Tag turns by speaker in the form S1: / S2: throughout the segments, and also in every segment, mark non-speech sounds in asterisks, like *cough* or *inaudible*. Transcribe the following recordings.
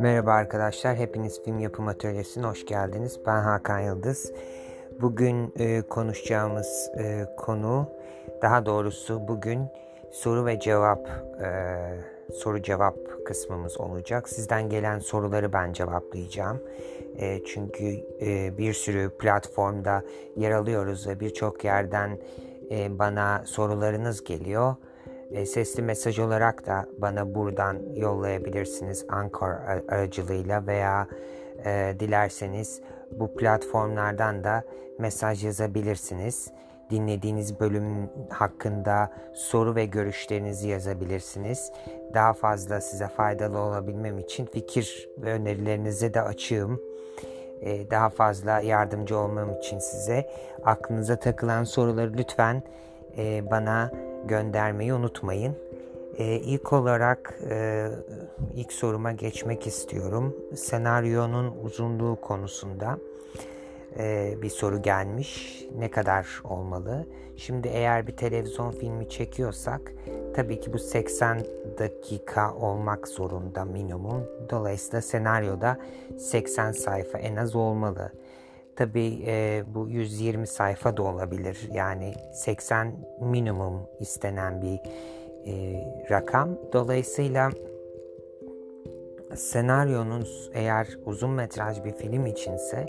S1: Merhaba arkadaşlar, hepiniz Film Yapım Atölyesi'ne hoş geldiniz. Ben Hakan Yıldız. Bugün e, konuşacağımız e, konu, daha doğrusu bugün soru ve cevap, e, soru cevap kısmımız olacak. Sizden gelen soruları ben cevaplayacağım. E, çünkü e, bir sürü platformda yer alıyoruz ve birçok yerden e, bana sorularınız geliyor. E, sesli mesaj olarak da bana buradan yollayabilirsiniz Anchor aracılığıyla veya e, dilerseniz bu platformlardan da mesaj yazabilirsiniz. Dinlediğiniz bölüm hakkında soru ve görüşlerinizi yazabilirsiniz. Daha fazla size faydalı olabilmem için fikir ve önerilerinize de açığım. Ee, daha fazla yardımcı olmam için size aklınıza takılan soruları lütfen e, bana göndermeyi unutmayın. Ee, ilk olarak e, ilk soruma geçmek istiyorum. Senaryonun uzunluğu konusunda e, bir soru gelmiş. Ne kadar olmalı? Şimdi eğer bir televizyon filmi çekiyorsak tabii ki bu 80 dakika olmak zorunda minimum. Dolayısıyla senaryoda 80 sayfa en az olmalı. Tabii e, bu 120 sayfa da olabilir. Yani 80 minimum istenen bir e, rakam. Dolayısıyla senaryonuz eğer uzun metraj bir film içinse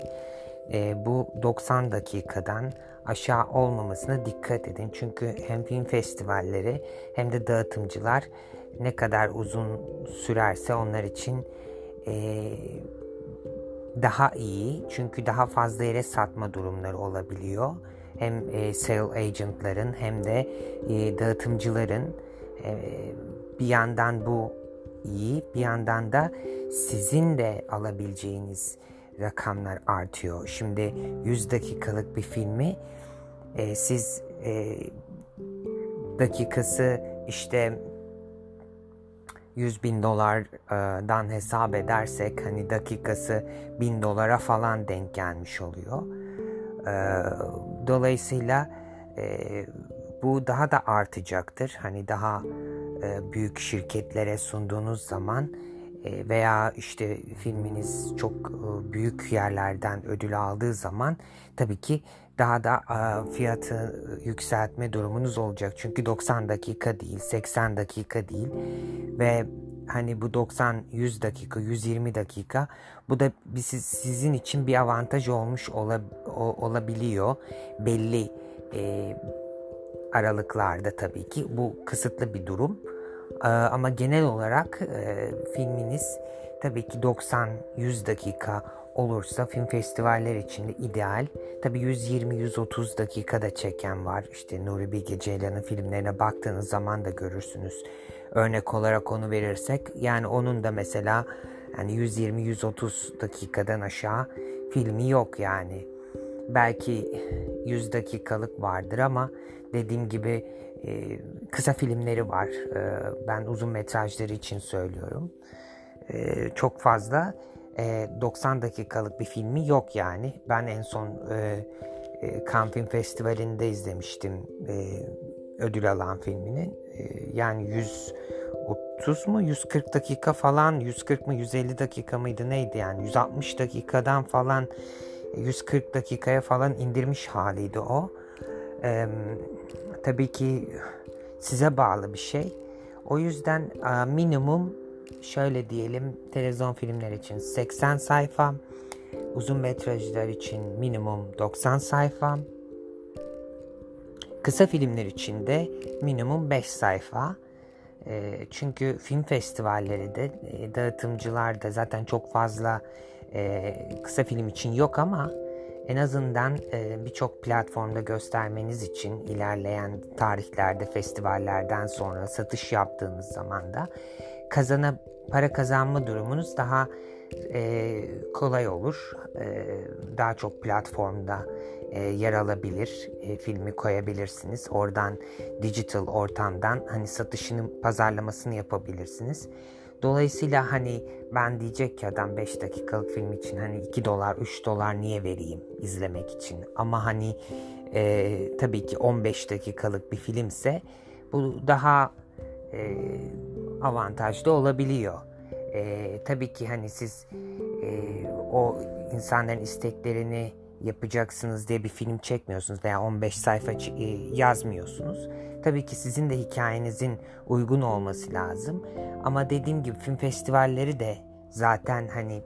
S1: e, bu 90 dakikadan aşağı olmamasına dikkat edin. Çünkü hem film festivalleri hem de dağıtımcılar ne kadar uzun sürerse onlar için e, daha iyi. Çünkü daha fazla yere satma durumları olabiliyor. Hem e, sale agentların hem de e, dağıtımcıların e, bir yandan bu iyi bir yandan da sizin de alabileceğiniz rakamlar artıyor. Şimdi 100 dakikalık bir filmi e, siz e, dakikası işte 100 bin dolardan hesap edersek hani dakikası 1000 dolara falan denk gelmiş oluyor. Dolayısıyla bu daha da artacaktır. Hani daha büyük şirketlere sunduğunuz zaman veya işte filminiz çok büyük yerlerden ödül aldığı zaman tabii ki daha da fiyatı yükseltme durumunuz olacak. Çünkü 90 dakika değil, 80 dakika değil ve hani bu 90 100 dakika, 120 dakika bu da sizin için bir avantaj olmuş olabiliyor. Belli e, aralıklarda tabii ki bu kısıtlı bir durum. Ama genel olarak e, filminiz tabii ki 90-100 dakika olursa film festivaller için de ideal. Tabi 120-130 dakikada çeken var. İşte Nuri Bilge Ceylan'ın filmlerine baktığınız zaman da görürsünüz. Örnek olarak onu verirsek yani onun da mesela yani 120-130 dakikadan aşağı filmi yok yani. Belki 100 dakikalık vardır ama dediğim gibi e, kısa filmleri var. E, ben uzun metrajları için söylüyorum. E, çok fazla e, 90 dakikalık bir filmi yok yani. Ben en son e, e, Cannes Film Festivali'nde izlemiştim e, ödül alan filmini. E, yani 130 mu 140 dakika falan 140 mı 150 dakika mıydı neydi yani 160 dakikadan falan 140 dakikaya falan indirmiş haliydi o. E, tabii ki size bağlı bir şey. O yüzden minimum şöyle diyelim televizyon filmler için 80 sayfa, uzun metrajlar için minimum 90 sayfa, kısa filmler için de minimum 5 sayfa. E, çünkü film festivalleri de e, dağıtımcılar da zaten çok fazla e, kısa film için yok ama en azından e, birçok platformda göstermeniz için ilerleyen tarihlerde festivallerden sonra satış yaptığınız zaman da kazana para kazanma durumunuz daha e, kolay olur. E, daha çok platformda e, yer alabilir, e, filmi koyabilirsiniz. Oradan digital ortamdan hani satışını, pazarlamasını yapabilirsiniz. Dolayısıyla hani ben diyecek ki adam 5 dakikalık film için hani 2 dolar 3 dolar niye vereyim izlemek için. Ama hani e, tabii ki 15 dakikalık bir filmse bu daha e, avantajlı olabiliyor. E, tabii ki hani siz e, o insanların isteklerini yapacaksınız diye bir film çekmiyorsunuz veya 15 sayfa e, yazmıyorsunuz. Tabii ki sizin de hikayenizin uygun olması lazım. Ama dediğim gibi film festivalleri de zaten hani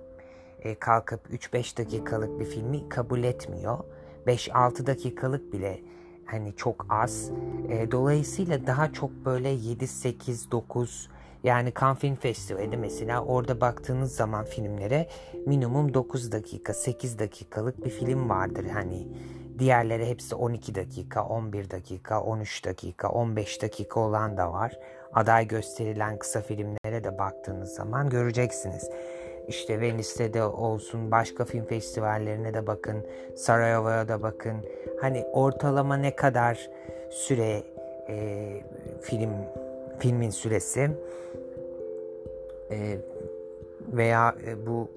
S1: e, kalkıp 3-5 dakikalık bir filmi kabul etmiyor. 5-6 dakikalık bile hani çok az. E, dolayısıyla daha çok böyle 7-8-9 yani Cannes Film Festivali mesela orada baktığınız zaman filmlere minimum 9 dakika 8 dakikalık bir film vardır. Hani diğerleri hepsi 12 dakika 11 dakika 13 dakika 15 dakika olan da var. Aday gösterilen kısa filmlere de baktığınız zaman göreceksiniz. İşte Venice'de de olsun başka film festivallerine de bakın Sarajevo'ya da bakın. Hani ortalama ne kadar süre e, film filmin süresi e, veya e, bu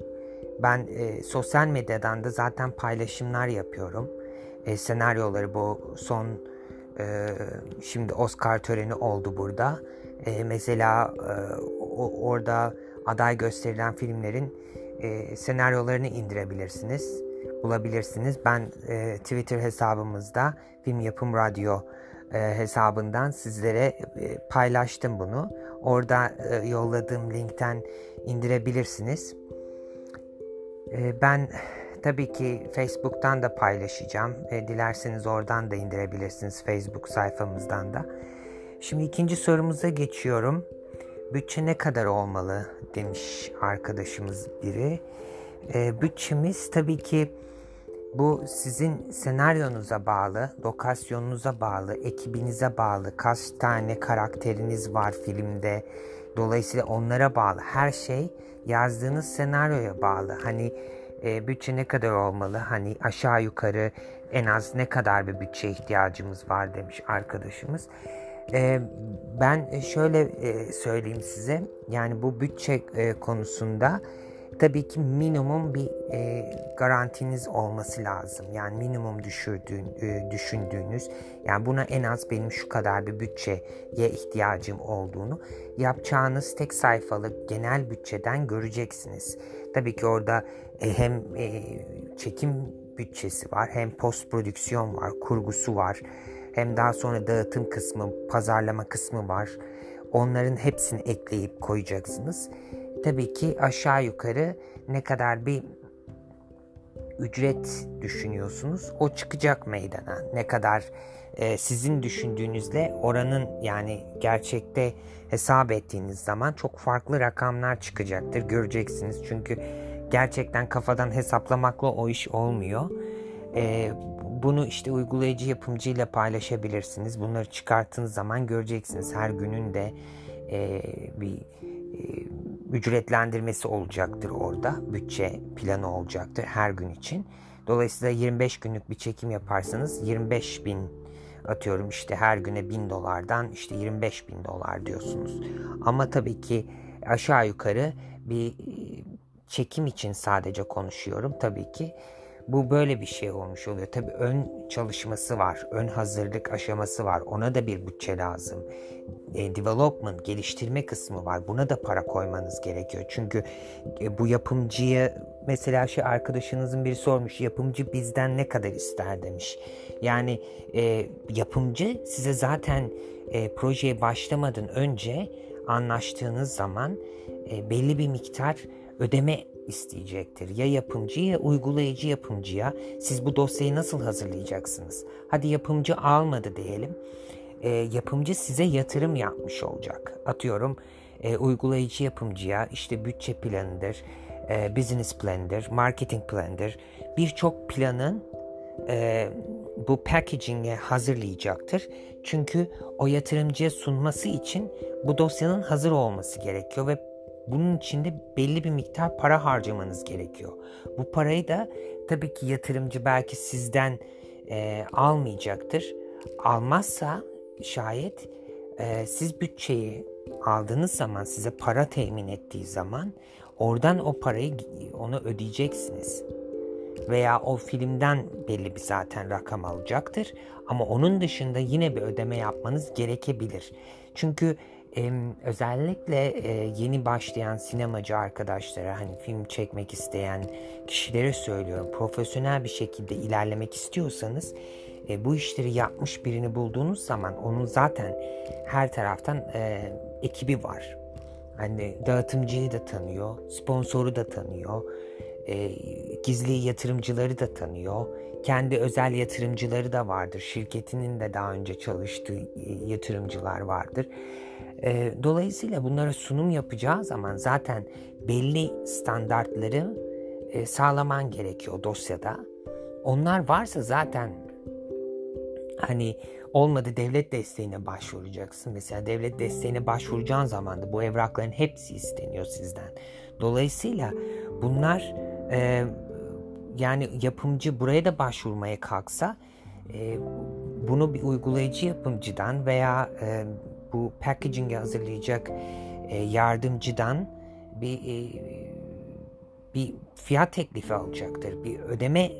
S1: ben e, sosyal medyadan da zaten paylaşımlar yapıyorum. E, senaryoları bu son e, şimdi Oscar töreni oldu burada. E, mesela e, o, orada aday gösterilen filmlerin e, senaryolarını indirebilirsiniz, bulabilirsiniz. Ben e, Twitter hesabımızda Film Yapım Radyo e, hesabından sizlere e, paylaştım bunu. Orada e, yolladığım linkten indirebilirsiniz. E, ben tabii ki Facebook'tan da paylaşacağım. E, dilerseniz oradan da indirebilirsiniz Facebook sayfamızdan da. Şimdi ikinci sorumuza geçiyorum. Bütçe ne kadar olmalı demiş arkadaşımız biri. E, bütçemiz tabii ki bu sizin senaryonuza bağlı, lokasyonunuza bağlı, ekibinize bağlı, kaç tane karakteriniz var filmde. Dolayısıyla onlara bağlı. Her şey yazdığınız senaryoya bağlı. Hani e, bütçe ne kadar olmalı? Hani aşağı yukarı en az ne kadar bir bütçe ihtiyacımız var demiş arkadaşımız. E, ben şöyle e, söyleyeyim size. Yani bu bütçe e, konusunda tabii ki minimum bir e, garantiniz olması lazım. Yani minimum düşürdüğün, e, düşündüğünüz yani buna en az benim şu kadar bir bütçeye ihtiyacım olduğunu yapacağınız tek sayfalık genel bütçeden göreceksiniz. Tabii ki orada e, hem e, çekim bütçesi var hem post prodüksiyon var, kurgusu var. Hem daha sonra dağıtım kısmı, pazarlama kısmı var. Onların hepsini ekleyip koyacaksınız tabii ki aşağı yukarı ne kadar bir ücret düşünüyorsunuz o çıkacak meydana. Ne kadar e, sizin düşündüğünüzle oranın yani gerçekte hesap ettiğiniz zaman çok farklı rakamlar çıkacaktır göreceksiniz. Çünkü gerçekten kafadan hesaplamakla o iş olmuyor. E, bunu işte uygulayıcı yapımcıyla paylaşabilirsiniz. Bunları çıkarttığınız zaman göreceksiniz. Her günün de e, bir e, ücretlendirmesi olacaktır orada. Bütçe planı olacaktır her gün için. Dolayısıyla 25 günlük bir çekim yaparsanız 25 bin atıyorum işte her güne 1000 dolardan işte 25 bin dolar diyorsunuz. Ama tabii ki aşağı yukarı bir e, çekim için sadece konuşuyorum. Tabii ki bu böyle bir şey olmuş oluyor. Tabii ön çalışması var, ön hazırlık aşaması var. Ona da bir bütçe lazım. E, development, geliştirme kısmı var. Buna da para koymanız gerekiyor. Çünkü e, bu yapımcıya mesela şey arkadaşınızın biri sormuş. Yapımcı bizden ne kadar ister demiş. Yani e, yapımcı size zaten e, projeye başlamadan önce anlaştığınız zaman e, belli bir miktar ödeme isteyecektir. Ya yapımcı ya uygulayıcı yapımcıya siz bu dosyayı nasıl hazırlayacaksınız? Hadi yapımcı almadı diyelim. E, yapımcı size yatırım yapmış olacak. Atıyorum e, uygulayıcı yapımcıya işte bütçe planıdır, e, business planıdır, marketing planıdır. Birçok planın e, bu packaging'e hazırlayacaktır. Çünkü o yatırımcıya sunması için bu dosyanın hazır olması gerekiyor ve bunun için de belli bir miktar para harcamanız gerekiyor. Bu parayı da tabii ki yatırımcı belki sizden e, almayacaktır. Almazsa şayet e, siz bütçeyi aldığınız zaman size para temin ettiği zaman oradan o parayı ona ödeyeceksiniz. Veya o filmden belli bir zaten rakam alacaktır. Ama onun dışında yine bir ödeme yapmanız gerekebilir. Çünkü özellikle e, yeni başlayan sinemacı arkadaşlara hani film çekmek isteyen kişilere söylüyorum. Profesyonel bir şekilde ilerlemek istiyorsanız e, bu işleri yapmış birini bulduğunuz zaman onun zaten her taraftan e, ekibi var. Hani dağıtımcıyı da tanıyor, sponsoru da tanıyor, gizli yatırımcıları da tanıyor, kendi özel yatırımcıları da vardır. Şirketinin de daha önce çalıştığı yatırımcılar vardır. E, dolayısıyla bunlara sunum yapacağı zaman zaten belli standartları e, sağlaman gerekiyor dosyada. Onlar varsa zaten hani olmadı devlet desteğine başvuracaksın. Mesela devlet desteğine başvuracağın zaman da bu evrakların hepsi isteniyor sizden. Dolayısıyla bunlar e, yani yapımcı buraya da başvurmaya kalksa e, bunu bir uygulayıcı yapımcıdan veya e, bu packaging'i hazırlayacak e, yardımcıdan bir e, bir fiyat teklifi alacaktır. Bir ödeme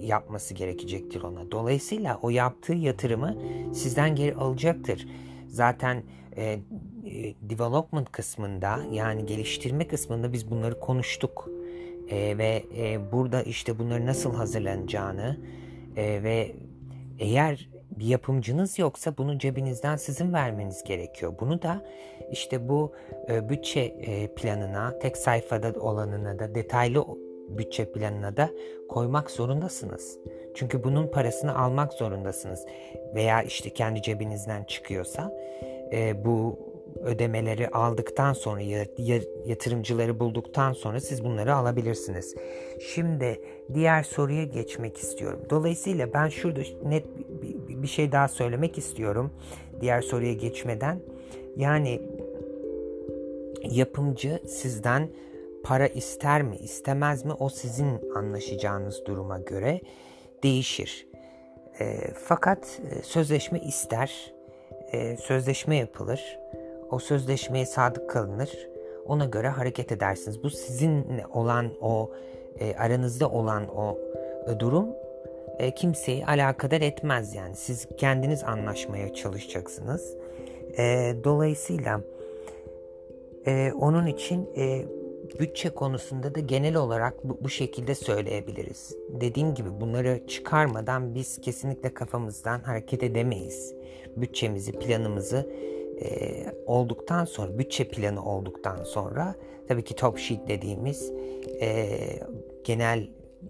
S1: yapması gerekecektir ona. Dolayısıyla o yaptığı yatırımı sizden geri alacaktır. Zaten e, e, development kısmında yani geliştirme kısmında biz bunları konuştuk. E, ve e, burada işte bunları nasıl hazırlanacağını e, ve eğer bir yapımcınız yoksa bunu cebinizden sizin vermeniz gerekiyor. Bunu da işte bu e, bütçe e, planına, tek sayfada olanına da detaylı bütçe planına da koymak zorundasınız. Çünkü bunun parasını almak zorundasınız. Veya işte kendi cebinizden çıkıyorsa e, bu ödemeleri aldıktan sonra yatırımcıları bulduktan sonra siz bunları alabilirsiniz. Şimdi diğer soruya geçmek istiyorum. Dolayısıyla ben şurada net bir şey daha söylemek istiyorum. Diğer soruya geçmeden. Yani yapımcı sizden para ister mi istemez mi o sizin anlaşacağınız duruma göre değişir. E, fakat sözleşme ister, e, sözleşme yapılır, o sözleşmeye sadık kalınır, ona göre hareket edersiniz. Bu sizinle olan o e, aranızda olan o durum e, kimseyi alakadar etmez yani. Siz kendiniz anlaşmaya çalışacaksınız. E, dolayısıyla e, onun için e, bütçe konusunda da genel olarak bu, bu şekilde söyleyebiliriz. Dediğim gibi bunları çıkarmadan biz kesinlikle kafamızdan hareket edemeyiz. Bütçemizi, planımızı e, olduktan sonra, bütçe planı olduktan sonra tabii ki top sheet dediğimiz e, genel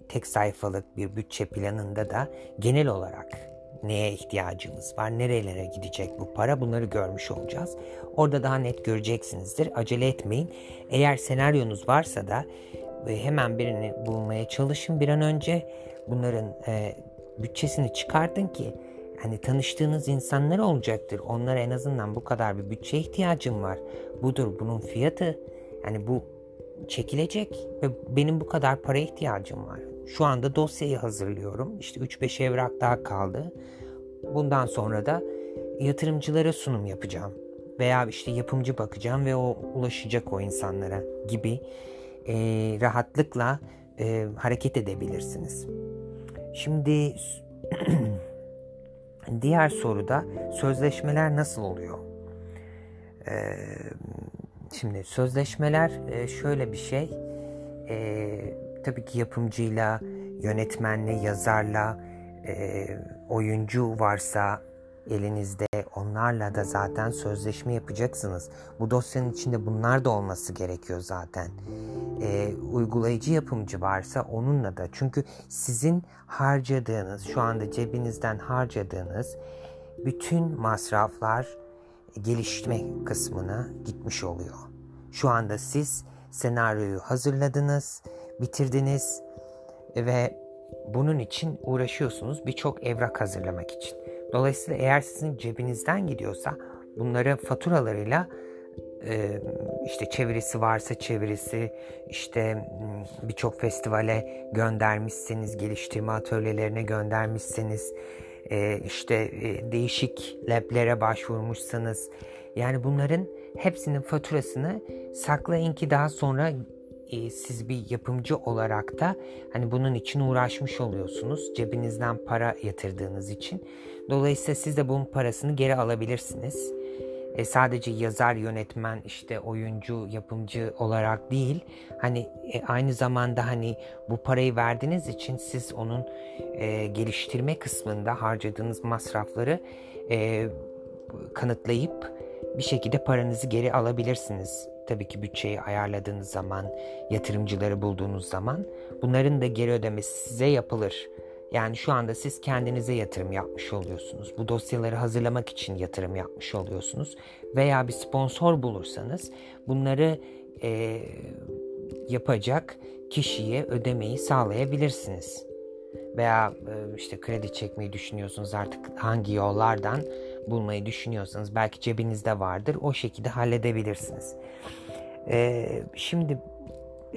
S1: tek sayfalık bir bütçe planında da genel olarak neye ihtiyacımız var, nerelere gidecek bu para bunları görmüş olacağız. Orada daha net göreceksinizdir. Acele etmeyin. Eğer senaryonuz varsa da e, hemen birini bulmaya çalışın bir an önce. Bunların e, bütçesini çıkartın ki hani tanıştığınız insanlar olacaktır. Onlara en azından bu kadar bir bütçe ihtiyacım var. Budur bunun fiyatı. Yani bu çekilecek ve benim bu kadar para ihtiyacım var. Şu anda dosyayı hazırlıyorum. İşte 3-5 evrak daha kaldı. Bundan sonra da yatırımcılara sunum yapacağım. Veya işte yapımcı bakacağım ve o ulaşacak o insanlara gibi e, rahatlıkla e, hareket edebilirsiniz. Şimdi *clears throat* diğer soruda sözleşmeler nasıl oluyor? Ee, şimdi sözleşmeler e, şöyle bir şey. E, tabii ki yapımcıyla, yönetmenle, yazarla, e, oyuncu varsa elinizde onlarla da zaten sözleşme yapacaksınız. Bu dosyanın içinde bunlar da olması gerekiyor zaten. E, uygulayıcı yapımcı varsa onunla da çünkü sizin harcadığınız şu anda cebinizden harcadığınız bütün masraflar geliştirme kısmına gitmiş oluyor. Şu anda siz senaryoyu hazırladınız, bitirdiniz ve bunun için uğraşıyorsunuz birçok evrak hazırlamak için. Dolayısıyla eğer sizin cebinizden gidiyorsa bunları faturalarıyla e, işte çevirisi varsa çevirisi işte birçok festivale göndermişseniz geliştirme atölyelerine göndermişseniz e, işte e, değişik lablere başvurmuşsanız yani bunların hepsinin faturasını saklayın ki daha sonra e, siz bir yapımcı olarak da hani bunun için uğraşmış oluyorsunuz. Cebinizden para yatırdığınız için. Dolayısıyla siz de bunun parasını geri alabilirsiniz. E, sadece yazar, yönetmen, işte oyuncu, yapımcı olarak değil, hani e, aynı zamanda hani bu parayı verdiğiniz için siz onun e, geliştirme kısmında harcadığınız masrafları e, kanıtlayıp bir şekilde paranızı geri alabilirsiniz. Tabii ki bütçeyi ayarladığınız zaman, yatırımcıları bulduğunuz zaman bunların da geri ödemesi size yapılır. Yani şu anda siz kendinize yatırım yapmış oluyorsunuz. Bu dosyaları hazırlamak için yatırım yapmış oluyorsunuz. Veya bir sponsor bulursanız bunları e, yapacak kişiye ödemeyi sağlayabilirsiniz. Veya e, işte kredi çekmeyi düşünüyorsunuz artık hangi yollardan bulmayı düşünüyorsanız belki cebinizde vardır o şekilde halledebilirsiniz. E, şimdi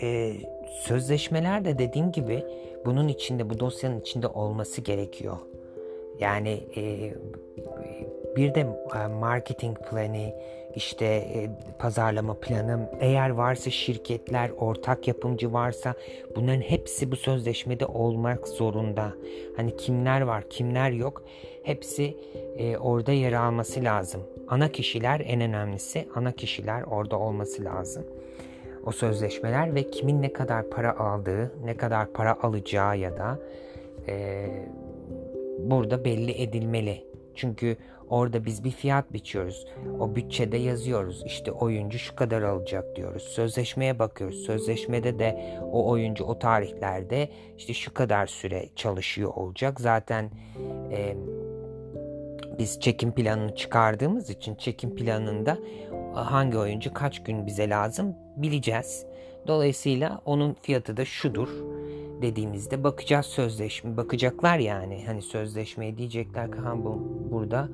S1: e, sözleşmeler de dediğim gibi bunun içinde bu dosyanın içinde olması gerekiyor. Yani e, bir de e, marketing planı, işte e, pazarlama planı, eğer varsa şirketler, ortak yapımcı varsa bunların hepsi bu sözleşmede olmak zorunda. Hani kimler var, kimler yok hepsi e, orada yer alması lazım. Ana kişiler en önemlisi, ana kişiler orada olması lazım o sözleşmeler ve kimin ne kadar para aldığı, ne kadar para alacağı ya da e, burada belli edilmeli. Çünkü orada biz bir fiyat biçiyoruz. O bütçede yazıyoruz. İşte oyuncu şu kadar alacak diyoruz. Sözleşmeye bakıyoruz. Sözleşmede de o oyuncu o tarihlerde işte şu kadar süre çalışıyor olacak. Zaten e, biz çekim planını çıkardığımız için çekim planında hangi oyuncu kaç gün bize lazım bileceğiz. Dolayısıyla onun fiyatı da şudur dediğimizde bakacağız sözleşme bakacaklar yani hani sözleşmeye diyecekler ki ha bu burada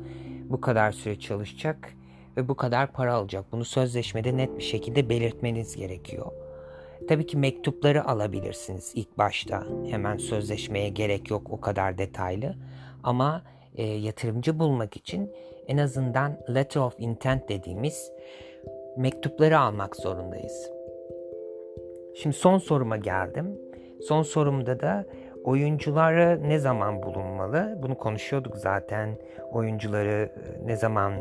S1: bu kadar süre çalışacak ve bu kadar para alacak. Bunu sözleşmede net bir şekilde belirtmeniz gerekiyor. Tabii ki mektupları alabilirsiniz ilk başta. Hemen sözleşmeye gerek yok o kadar detaylı. Ama e, yatırımcı bulmak için en azından letter of intent dediğimiz mektupları almak zorundayız. Şimdi son soruma geldim. Son sorumda da oyuncuları ne zaman bulunmalı? Bunu konuşuyorduk zaten. Oyuncuları e, ne zaman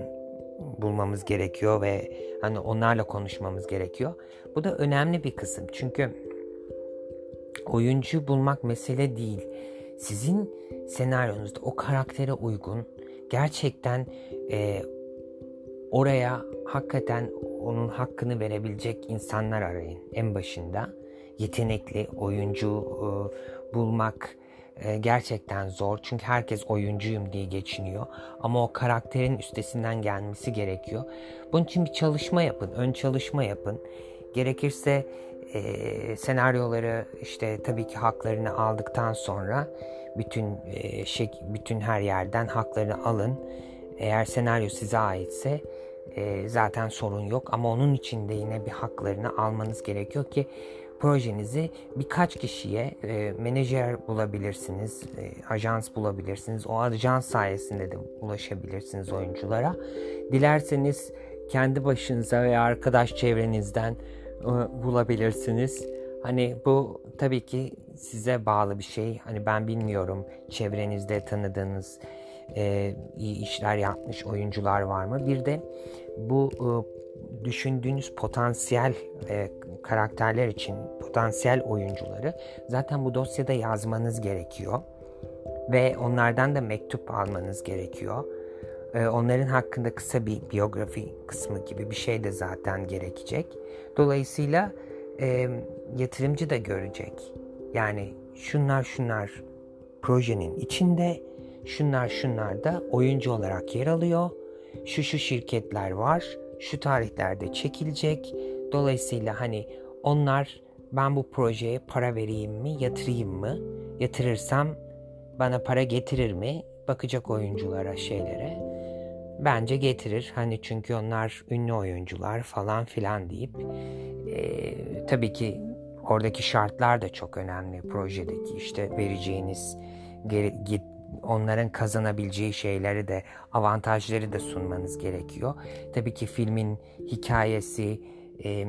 S1: bulmamız gerekiyor ve hani onlarla konuşmamız gerekiyor. Bu da önemli bir kısım. Çünkü oyuncu bulmak mesele değil. Sizin senaryonuzda o karaktere uygun gerçekten e, oraya hakikaten onun hakkını verebilecek insanlar arayın en başında. Yetenekli oyuncu e, bulmak e, gerçekten zor. Çünkü herkes oyuncuyum diye geçiniyor. Ama o karakterin üstesinden gelmesi gerekiyor. Bunun için bir çalışma yapın. Ön çalışma yapın. Gerekirse e, senaryoları işte tabii ki haklarını aldıktan sonra bütün e, şey, bütün her yerden haklarını alın. Eğer senaryo size aitse e, zaten sorun yok ama onun için de yine bir haklarını almanız gerekiyor ki projenizi birkaç kişiye e, menajer bulabilirsiniz, e, ajans bulabilirsiniz. O ajans sayesinde de ulaşabilirsiniz oyunculara. Dilerseniz kendi başınıza veya arkadaş çevrenizden bulabilirsiniz. Hani bu tabii ki size bağlı bir şey. Hani ben bilmiyorum çevrenizde tanıdığınız e, iyi işler yapmış oyuncular var mı? Bir de bu e, düşündüğünüz potansiyel e, karakterler için potansiyel oyuncuları zaten bu dosyada yazmanız gerekiyor ve onlardan da mektup almanız gerekiyor. E, onların hakkında kısa bir biyografi kısmı gibi bir şey de zaten gerekecek. Dolayısıyla e, yatırımcı da görecek. Yani şunlar şunlar projenin içinde, şunlar şunlar da oyuncu olarak yer alıyor. Şu şu şirketler var, şu tarihlerde çekilecek. Dolayısıyla hani onlar ben bu projeye para vereyim mi, yatırayım mı? Yatırırsam bana para getirir mi? Bakacak oyunculara, şeylere. Bence getirir. Hani çünkü onlar ünlü oyuncular falan filan deyip e, tabii ki oradaki şartlar da çok önemli projedeki işte vereceğiniz geri, git, onların kazanabileceği şeyleri de avantajları da sunmanız gerekiyor. Tabii ki filmin hikayesi, e,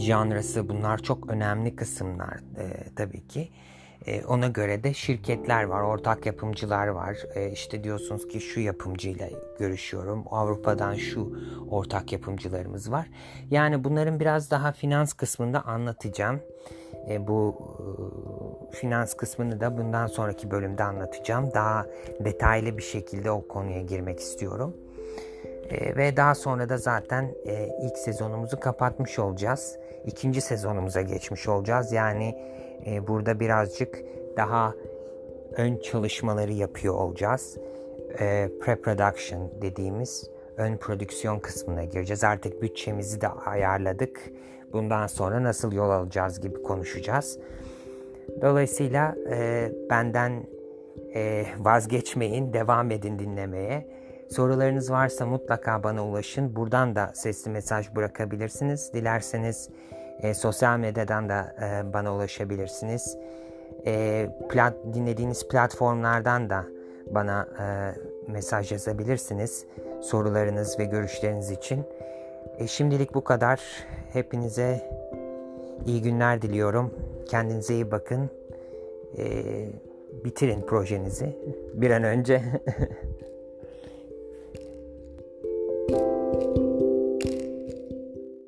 S1: janrası bunlar çok önemli kısımlar e, tabii ki. E, ona göre de şirketler var, ortak yapımcılar var. E, işte diyorsunuz ki şu yapımcıyla görüşüyorum. Avrupa'dan şu ortak yapımcılarımız var. Yani bunların biraz daha finans kısmında anlatacağım. E, bu e, finans kısmını da bundan sonraki bölümde anlatacağım. Daha detaylı bir şekilde o konuya girmek istiyorum. E, ve daha sonra da zaten e, ilk sezonumuzu kapatmış olacağız. İkinci sezonumuza geçmiş olacağız. Yani e, burada birazcık daha ön çalışmaları yapıyor olacağız. E, pre-production dediğimiz ön prodüksiyon kısmına gireceğiz. Artık bütçemizi de ayarladık. Bundan sonra nasıl yol alacağız gibi konuşacağız. Dolayısıyla e, benden e, vazgeçmeyin, devam edin dinlemeye. Sorularınız varsa mutlaka bana ulaşın. Buradan da sesli mesaj bırakabilirsiniz. Dilerseniz e, sosyal medyadan da e, bana ulaşabilirsiniz. E, plat, dinlediğiniz platformlardan da bana e, mesaj yazabilirsiniz. Sorularınız ve görüşleriniz için. E, şimdilik bu kadar. Hepinize iyi günler diliyorum. Kendinize iyi bakın. E, bitirin projenizi bir an önce. *laughs*